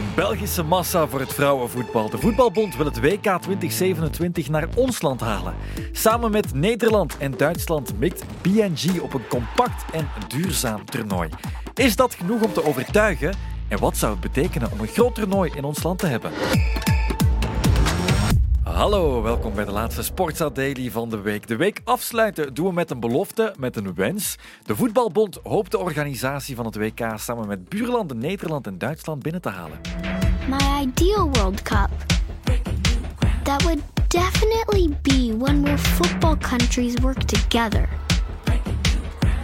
Een Belgische massa voor het vrouwenvoetbal. De Voetbalbond wil het WK 2027 naar ons land halen. Samen met Nederland en Duitsland mikt BNG op een compact en duurzaam toernooi. Is dat genoeg om te overtuigen? En wat zou het betekenen om een groot toernooi in ons land te hebben? Hallo, welkom bij de laatste Sportsa Daily van de week. De week afsluiten doen we met een belofte, met een wens. De Voetbalbond hoopt de organisatie van het WK samen met buurlanden Nederland en Duitsland binnen te halen. My ideal World Cup. That would definitely be one where football countries work together.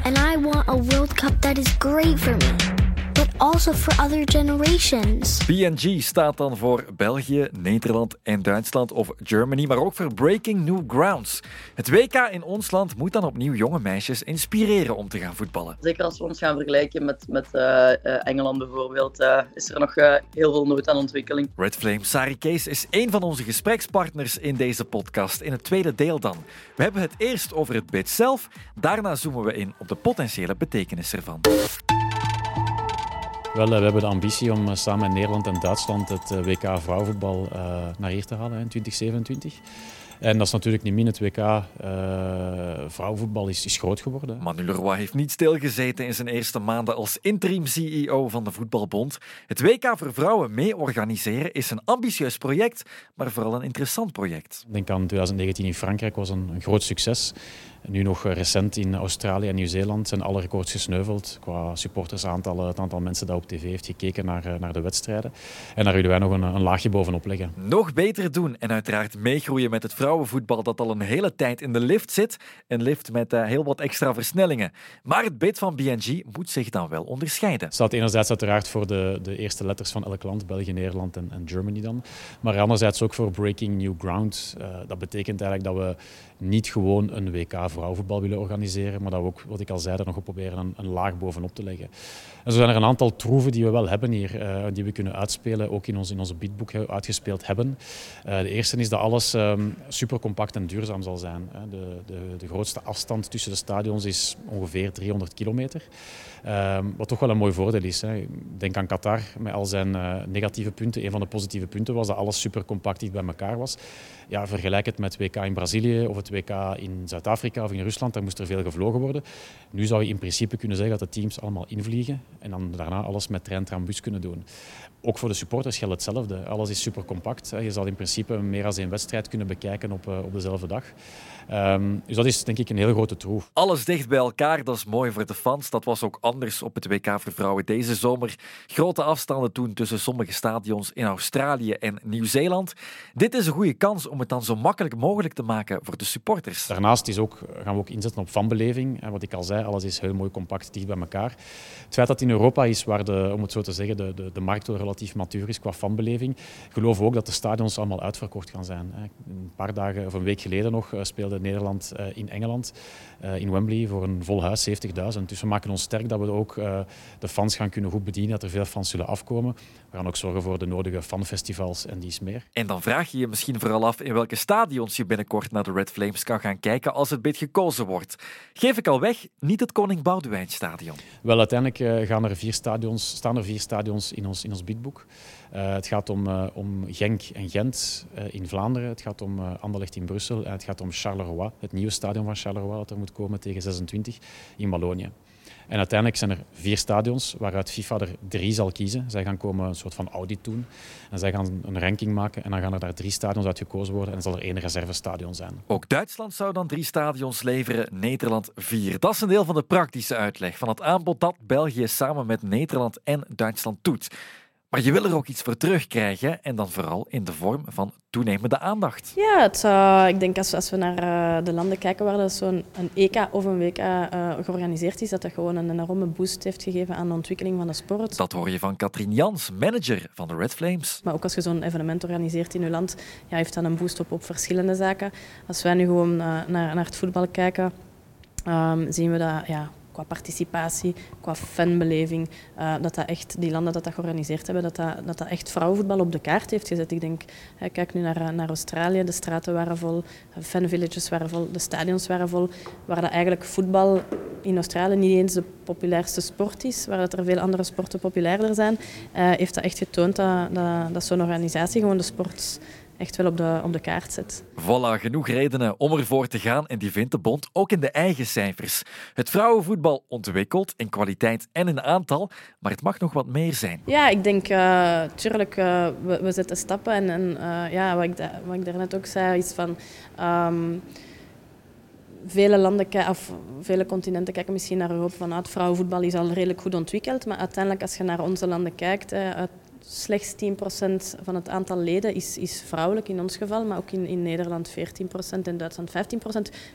And I want a World Cup that is great for me, but also for other generations. BNG staat dan voor België, Nederland en Duitsland of Germany, maar ook voor Breaking New Grounds. Het WK in ons land moet dan opnieuw jonge meisjes inspireren om te gaan voetballen. Zeker als we ons gaan vergelijken met, met eh, eh, Engeland bijvoorbeeld, eh, is er nog eh, heel veel nood aan ontwikkeling. Red Flame Sari Kees is een van onze gesprekspartners in deze podcast. In het tweede deel dan. We hebben het eerst over het bid zelf, daarna zoomen we in op de potentiële betekenis ervan. Wel, eh, we hebben de ambitie om eh, samen met Nederland en Duitsland het eh, WK vrouwenvoetbal naar hier te halen in 2027. En dat is natuurlijk niet min. Het WK eh, vrouwenvoetbal is, is groot geworden. Manu Leroy heeft niet stilgezeten in zijn eerste maanden als interim CEO van de Voetbalbond. Het WK voor vrouwen mee organiseren is een ambitieus project, maar vooral een interessant project. Ik denk aan 2019 in Frankrijk was een, een groot succes. Nu nog eh, recent in Australië en Nieuw-Zeeland zijn alle records gesneuveld qua supportersaantallen, het aantal mensen dat op tv heeft gekeken naar, eh, naar de wedstrijden. En daar willen wij nog een, een laagje bovenop leggen. Nog beter doen en uiteraard meegroeien met het vrouwenvoetbal dat al een hele tijd in de lift zit. Een lift met eh, heel wat extra versnellingen. Maar het bid van BNG moet zich dan wel onderscheiden. Het staat enerzijds uiteraard voor de, de eerste letters van elk land, België, Nederland en, en Germany dan. Maar anderzijds ook voor Breaking New Ground. Dat betekent eigenlijk dat we niet gewoon een WK vrouwenvoetbal willen organiseren, maar dat we ook, wat ik al zei, er nog op proberen een, laag bovenop te leggen. En zo zijn er een aantal troeven die we wel hebben hier, eh, die we kunnen uitspelen, ook in ons, in onze biedboek eh, uitgespeeld hebben. Eh, de eerste is dat alles ehm, super compact en duurzaam zal zijn. De, de, de grootste afstand tussen de stadions is ongeveer 300 kilometer. Ehm, wat toch wel een mooi voordeel is. Hè. Denk aan Qatar met al zijn eh, negatieve punten. Een van de positieve punten was dat alles super compact dicht bij elkaar was. Ja, vergelijk het met WK in Brazilië of het WK in Zuid-Afrika of in Rusland. Daar moest er veel gevlogen worden. Nu zou je in principe kunnen zeggen dat de teams allemaal invliegen en dan daarna alles met trein, tram, bus kunnen doen. Ook voor de supporters geldt hetzelfde. Alles is super compact. Je zal in principe meer dan één wedstrijd kunnen bekijken op, eh, op dezelfde dag. Ehm, dus dat is denk ik een heel grote troef. Alles dicht bij elkaar, dat is mooi voor de fans. Dat was ook anders op het WK voor vrouwen deze zomer. Grote afstanden toen tussen sommige stadions in Australië en Nieuw-Zeeland. Dit is een goede kans om het dan zo makkelijk mogelijk te maken voor de supporters. Daarnaast is ook, gaan we ook inzetten op fanbeleving. En wat ik al zei, alles is heel mooi compact, dicht bij elkaar. Het feit dat het in Europa is, waar de, om het zo te zeggen, de, de, de markt wel relatief matuur is qua fanbeleving, geloven we ook dat de stadions allemaal uitverkocht gaan zijn. Een paar dagen of een week geleden nog eh, speelde Nederland eh, in Engeland, eh, in Wembley, voor een vol huis, 70.000. Dus we maken ons sterk dat we ook de fans gaan kunnen goed bedienen, dat er veel fans zullen afkomen. We gaan ook zorgen voor de nodige fanfestivals en dies meer. En dan vraag je je misschien vooral af in welke stadions je binnenkort naar de Red Flames kan gaan kijken als het bid gekozen wordt. Geef ik al weg, niet het Koning Boudewijn Stadion. Wel, uiteindelijk eh, gaan er vier stadions, staan er vier stadions in ons, in ons biedboek. Eh, het gaat om, eh, om Genk en Gent in Vlaanderen. Het gaat om Anderlecht in Brussel. En het gaat om Charleroi, het nieuwe stadion van Charleroi dat er moet komen tegen 26 in Wallonië. En uiteindelijk zijn er vier stadions waaruit FIFA er drie zal kiezen. Zij gaan komen een soort van audit doen. En zij gaan een ranking maken. En dan gaan er daar drie stadions uit gekozen worden. En zal er één reservestadion zijn. Ook Duitsland zou dan drie stadions leveren, Nederland vier. Dat is een deel van de praktische uitleg van het aanbod dat België samen met Nederland en Duitsland doet. Maar je wil er ook iets voor terugkrijgen en dan vooral in de vorm van toenemende aandacht. Ja, het zou, ik denk als, als we naar eh, de landen kijken waar dat zo'n een EK of een WK eh, georganiseerd is, dat dat gewoon een enorme boost heeft gegeven aan de ontwikkeling van de sport. Dat hoor je van Katrien Jans, manager van de Red Flames. Maar ook als je zo'n evenement organiseert in je land, ja, heeft dat een boost op, op verschillende zaken. Als wij nu gewoon eh, naar, naar het voetbal kijken, ehm, zien we dat ja, qua participatie, qua fanbeleving, uh, dat dat echt, die landen dat dat georganiseerd hebben, dat dat, dat dat echt vrouwenvoetbal op de kaart heeft gezet. Ik denk, kijk nu naar, naar Australië, de straten waren vol, fanvillages waren vol, de stadions waren vol, waar dat eigenlijk voetbal in Australië niet eens de populairste sport is, waar dat er veel andere sporten populairder zijn, uh, heeft dat echt getoond dat, dat, dat zo'n organisatie gewoon de sport echt wel op de, op de kaart zet. Voilà, genoeg redenen om ervoor te gaan en die vindt de bond ook in de eigen cijfers. Het vrouwenvoetbal ontwikkelt in kwaliteit en in aantal, maar het mag nog wat meer zijn. Ja, ik denk, uh, tuurlijk, uh, we, we, zetten stappen en, en uh, ja, wat ik, da, wat ik daarnet ook zei, is van... Um, vele landen of vele continenten kijken misschien naar Europa van het vrouwenvoetbal is al redelijk goed ontwikkeld. Maar uiteindelijk, als je naar onze landen kijkt, slechts 10% van het aantal leden is, is vrouwelijk in ons geval, maar ook in, in Nederland 14% en Duitsland 15%.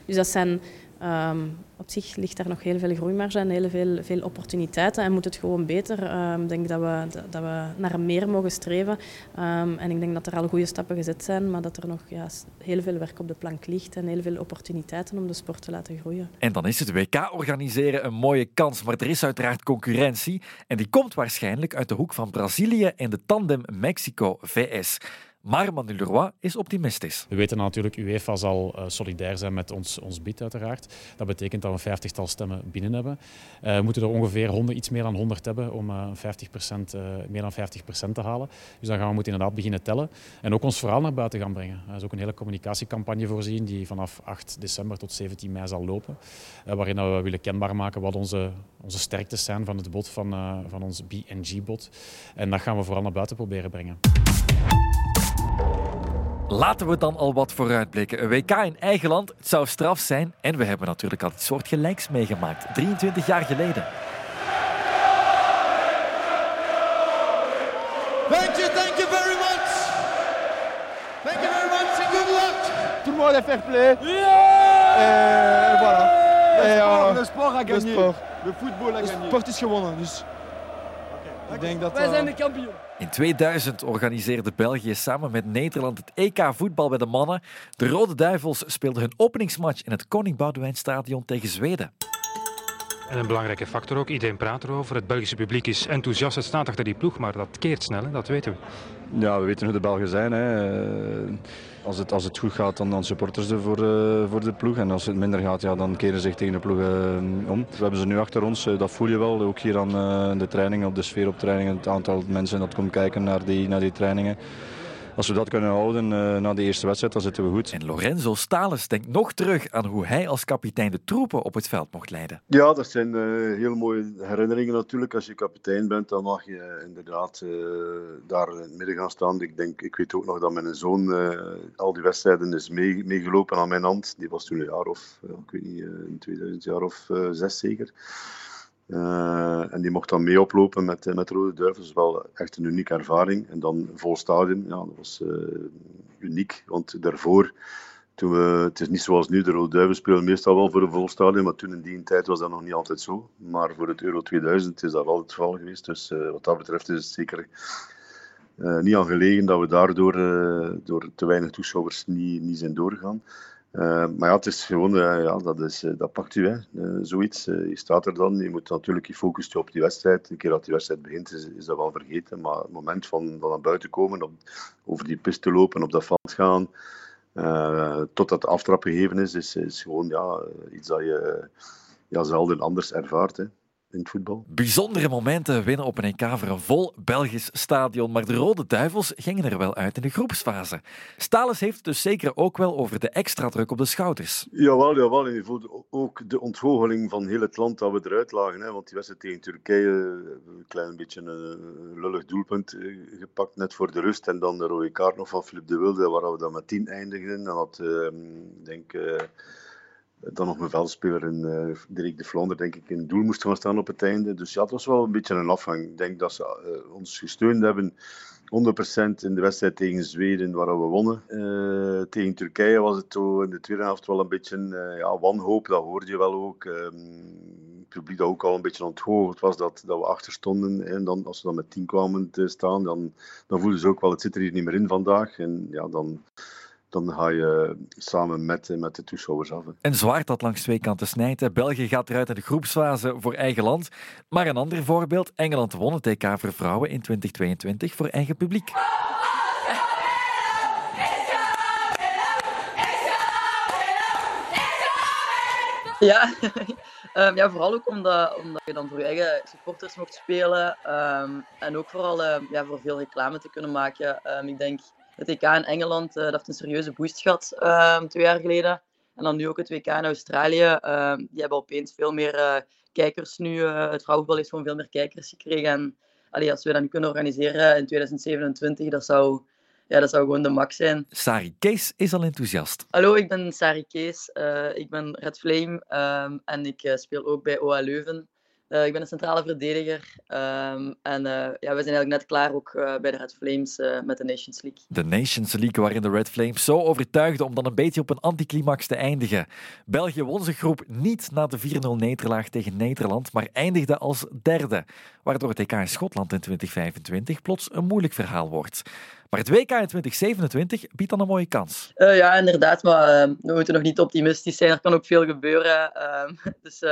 Dus dat zijn Um, op zich ligt daar nog heel veel groeimarge en heel veel, veel opportuniteiten en moet het gewoon beter. Um, ik denk dat we, dat we naar meer mogen streven. Um, en ik denk dat er al goede stappen gezet zijn, maar dat er nog ja, heel veel werk op de plank ligt en heel veel opportuniteiten om de sport te laten groeien. En dan is het WK organiseren een mooie kans, maar er is uiteraard concurrentie en die komt waarschijnlijk uit de hoek van Brazilië en de tandem Mexico-VS. Maar Manu Leroy is optimistisch. We weten natuurlijk, UEFA zal uh, solidair zijn met ons, ons bid uiteraard. Dat betekent dat we een vijftigtal stemmen binnen hebben. Uh, we moeten er ongeveer 100, iets meer dan 100 hebben om uh, 50%, meer dan 50% te halen. Dus dan gaan we moeten inderdaad beginnen tellen. En ook ons verhaal naar buiten gaan brengen. Er is ook een hele communicatiecampagne voorzien die vanaf 8 december tot 17 mei zal lopen. waarin we willen kenbaar maken wat onze, onze sterktes zijn van het bod van, van ons BNG-bod. En dat gaan we vooral naar buiten proberen brengen. Laten we dan al wat vooruitblikken. Een WK in eigen land, het zou straf zijn. En we hebben natuurlijk al iets soortgelijks meegemaakt. 23 jaar geleden. Thank you, thank you very much. Thank you very much and good luck. Tout le monde est fair play. Yeah! Et voilà. Le, sport, uh, le sport a de gagné. sport. Le football a gagné. sport is gewonnen, dus ik denk dat... Wij zijn de kampioen. In 2000 organiseerde België samen met Nederland het EK voetbal bij de mannen. De Rode Duivels speelden hun openingsmatch in het Koning Boudewijn Stadion tegen Zweden. En een belangrijke factor ook, iedereen praat erover. Het Belgische publiek is enthousiast, het staat achter die ploeg, maar dat keert snel, hè? dat weten we. Ja, we weten hoe de Belgen zijn. Hè. Eh, Als, het, als het goed gaat, dan, dan supporters ze voor, eh, voor de ploeg. En als het minder gaat, ja, dan keren ze zich tegen de ploeg eh, om. We hebben ze nu achter ons, dat voel je wel. Ook hier aan de trainingen, op de sfeer op trainingen. Het aantal mensen dat komt kijken naar die, naar die trainingen. Als we dat kunnen houden eh, na de eerste wedstrijd, dan zitten we goed. En Lorenzo Stales denkt nog terug aan hoe hij als kapitein de troepen op het veld mocht leiden. Ja, dat zijn eh, heel mooie herinneringen natuurlijk. Als je kapitein bent, dan mag je inderdaad eh, daar in het midden gaan staan. Ik, denk, ik weet ook nog dat mijn zoon eh, al die wedstrijden is mee- meegelopen aan mijn hand. Die was toen een jaar of, ik weet niet, eh, in 2000 jaar of eh, zes zeker. Eh, en die mocht dan mee oplopen met, eh, met Rode Duivels. Wel echt een unieke ervaring. En dan vol stadion, ja, dat was eh, uniek. Want daarvoor, toen we, het is niet zoals nu, de Rode Duivels spelen meestal wel voor een vol stadion. Maar toen in die tijd was dat nog niet altijd zo. Maar voor het Euro 2000 is dat wel het geval geweest. Dus wat dat betreft is het zeker niet aan gelegen dat we daardoor eh, door te weinig toeschouwers niet, niet zijn doorgegaan. Eh, maar ja, het is gewoon, eh, ja, dat, is, eh, dat pakt u, hè. Eh, zoiets. Eh, je staat er dan, je moet natuurlijk je focussen op die wedstrijd. Een keer dat die wedstrijd begint, is, dat wel vergeten. Maar het moment van, van naar buiten komen, op, over die piste lopen, op dat veld gaan, eh, totdat de aftrap gegeven is, is, is gewoon ja, eh, iets dat je ja, zelden anders ervaart hè, in het voetbal. Bijzondere momenten winnen op een EK voor een vol Belgisch stadion, maar de Rode Duivels gingen er wel uit in de groepsfase. Stales heeft het dus zeker ook wel over de extra druk op de schouders. Jawel, jawel. En je voelt ook de ontgoocheling van heel het land dat we eruit lagen. Hè? Want die wedstrijd tegen Turkije, een klein beetje een lullig doelpunt eh, gepakt net voor de rust. En dan de rode kaart nog van Philippe de Wilde, waar we dan met 10 eindigden. En dat, eh, ik denk, eh, dan nog een veldspeler in eh Dirk de Vlaanderen, denk ik, in doel moest gaan staan op het einde. Dus ja, het was wel een beetje een afhang. Ik denk dat ze eh, ons gesteund hebben 100% in de wedstrijd tegen Zweden, waar we wonnen. Eh, tegen Turkije was het zo in de tweede helft wel een beetje ja, wanhoop, dat hoorde je wel ook. Ehm, het publiek dat ook al een beetje onthoogd was dat, dat we achter stonden. En dan, als we dan met 10 kwamen te staan, dan, dan voelden ze ook wel, het zit er hier niet meer in vandaag. En ja, dan, dan ga je samen met, met de toeschouwers af. Een zwaard dat langs twee kanten snijdt. België gaat eruit in de groepsfase voor eigen land. Maar een ander voorbeeld, Engeland won het TK voor vrouwen in 2022 voor eigen publiek. Ja, um, ja vooral ook omdat, omdat je dan voor je eigen supporters mocht spelen. Um, en ook vooral um, ja, voor veel reclame te kunnen maken. ik denk, het WK in Engeland, uh, dat heeft een serieuze boost gehad twee jaar geleden. En dan nu ook het WK in Australië. die hebben opeens veel meer uh, kijkers nu. Uh, het vrouwenvoetbal heeft gewoon veel meer kijkers gekregen. En allee, als we dat nu kunnen organiseren in 2027, dat zou ja, dat zou gewoon de max zijn. Sari Kees is al enthousiast. Hallo, ik ben Sari Kees. Uh, ik ben Red Flame um, en ik uh, speel ook bij OA Leuven. Uh, ik ben een centrale verdediger. Um, en ja, we zijn eigenlijk net klaar ook bij de Red Flames met de Nations League. De Nations League waarin de Red Flames zo overtuigden om dan een beetje op een anticlimax te eindigen. België won zijn groep niet na de 4-0 nederlaag tegen Nederland, maar eindigde als derde. Waardoor het EK in Schotland in 2025 plots een moeilijk verhaal wordt. Maar het WK in 2027 biedt dan een mooie kans. Ja, inderdaad. Maar uh, we moeten nog niet optimistisch zijn. Er kan ook veel gebeuren. Uh, dus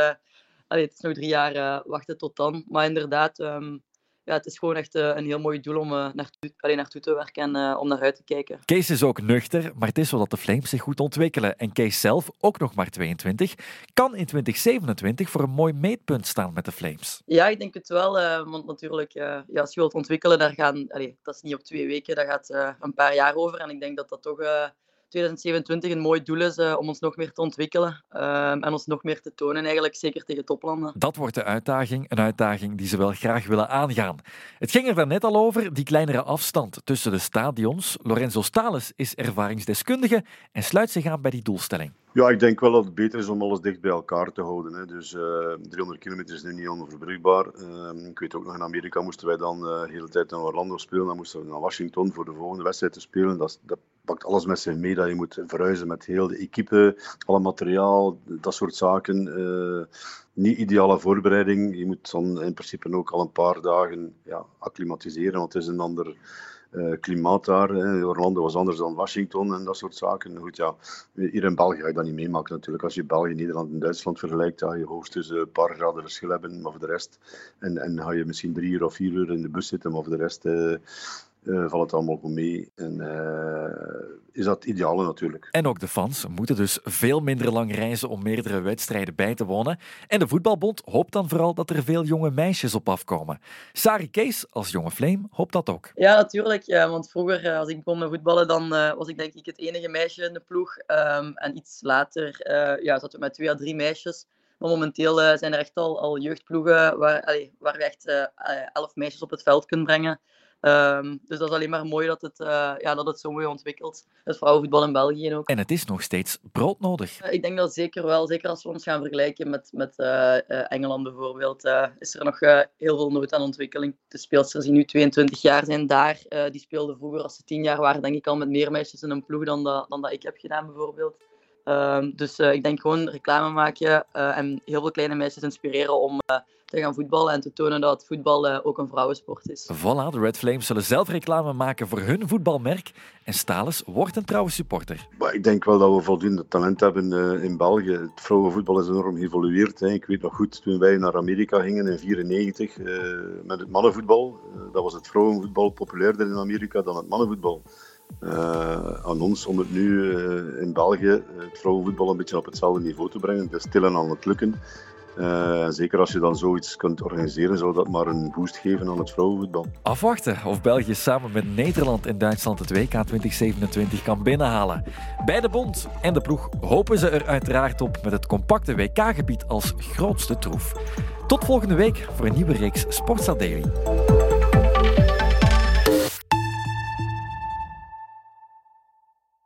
allee, het is nog drie jaar wachten tot dan. Maar inderdaad, um, ja, het is gewoon echt uh, een heel mooi doel om uh, naartoe, alleen naartoe te werken en uh, om naar uit te kijken. Kees is ook nuchter, maar het is zo dat de Flames zich goed ontwikkelen. En Kees zelf, ook nog maar 22, kan in 2027 voor een mooi meetpunt staan met de Flames. Ja, ik denk het wel. want natuurlijk, ja, als je wilt ontwikkelen, daar gaan, allee, dat is niet op twee weken, dat gaat een paar jaar over. En ik denk dat dat toch 2027 een mooi doel is uh, om ons nog meer te ontwikkelen uh, en ons nog meer te tonen, eigenlijk zeker tegen toplanden. Dat wordt de uitdaging, een uitdaging die ze wel graag willen aangaan. Het ging er daarnet al over, die kleinere afstand tussen de stadions. Lorenzo Stales is ervaringsdeskundige en sluit zich aan bij die doelstelling. Ja, ik denk wel dat het beter is om alles dicht bij elkaar te houden. Hè. Dus uh, 300 kilometer is nu niet onverbrugbaar. Uh, ik weet ook nog, in Amerika moesten wij dan uh, de hele tijd in Orlando spelen. Dan moesten we naar Washington voor de volgende wedstrijd te spelen. Dat, dat pakt alles met zich mee dat je moet verhuizen met heel de equipe, alle materiaal, dat soort zaken. Uh, niet ideale voorbereiding. Je moet dan in principe ook al een paar dagen ja, acclimatiseren, want het is een ander uh, klimaat daar. Hè. Orlando was anders dan Washington en dat soort zaken. Goed, ja, hier in België ga je dat niet meemaken natuurlijk. Als je België, Nederland en Duitsland vergelijkt, ga je hoogstens een paar graden verschil hebben, maar voor de rest... En, en ga je misschien drie uur of vier uur in de bus zitten, maar voor de rest... Uh, uh, valt het allemaal goed mee. En uh, is dat het ideale natuurlijk. En ook de fans moeten dus veel minder lang reizen om meerdere wedstrijden bij te wonen. En de Voetbalbond hoopt dan vooral dat er veel jonge meisjes op afkomen. Sari Kees als jonge Flame hoopt dat ook. Ja, natuurlijk. Ja, want vroeger, uh, als ik begon met voetballen, dan was ik denk ik het enige meisje in de ploeg. Um, en iets later ja, zaten we met twee à drie meisjes. Maar momenteel zijn er echt al, al jeugdploegen waar, allee, waar we echt elf meisjes op het veld kunnen brengen. Um, dus dat is alleen maar mooi dat het, uh, ja, dat het zo mooi ontwikkelt. Het vrouwenvoetbal in België ook. En het is nog steeds broodnodig. Uh, ik denk dat zeker wel. Zeker als we ons gaan vergelijken met, met uh, Engeland bijvoorbeeld. is er nog heel veel nood aan ontwikkeling. De speelsters die nu 22 jaar zijn daar, die speelden vroeger als ze 10 jaar waren, denk ik al met meer meisjes in een ploeg dan dat, dan dat ik heb gedaan bijvoorbeeld. Um, dus ik denk gewoon reclame maken en heel veel kleine meisjes inspireren om te gaan voetballen en te tonen dat voetbal ook een vrouwensport is. Voilà, de Red Flames zullen zelf reclame maken voor hun voetbalmerk en Stales wordt een trouwe supporter. Maar ik denk wel dat we voldoende talent hebben in België. Het vrouwenvoetbal is enorm geëvolueerd. Hè. Ik weet nog goed, toen wij naar Amerika gingen in 1994 met het mannenvoetbal, dat was het vrouwenvoetbal populairder in Amerika dan het mannenvoetbal. Uh, aan ons om het nu uh, in België het vrouwenvoetbal een beetje op hetzelfde niveau te brengen. Het is stil aan het lukken. Uh, zeker als je dan zoiets kunt organiseren, zou dat maar een boost geven aan het vrouwenvoetbal. Afwachten of België samen met Nederland en Duitsland het WK 2027 kan binnenhalen. Bij de bond en de ploeg hopen ze er uiteraard op met het compacte WK-gebied als grootste troef. Tot volgende week voor een nieuwe reeks Sportsa.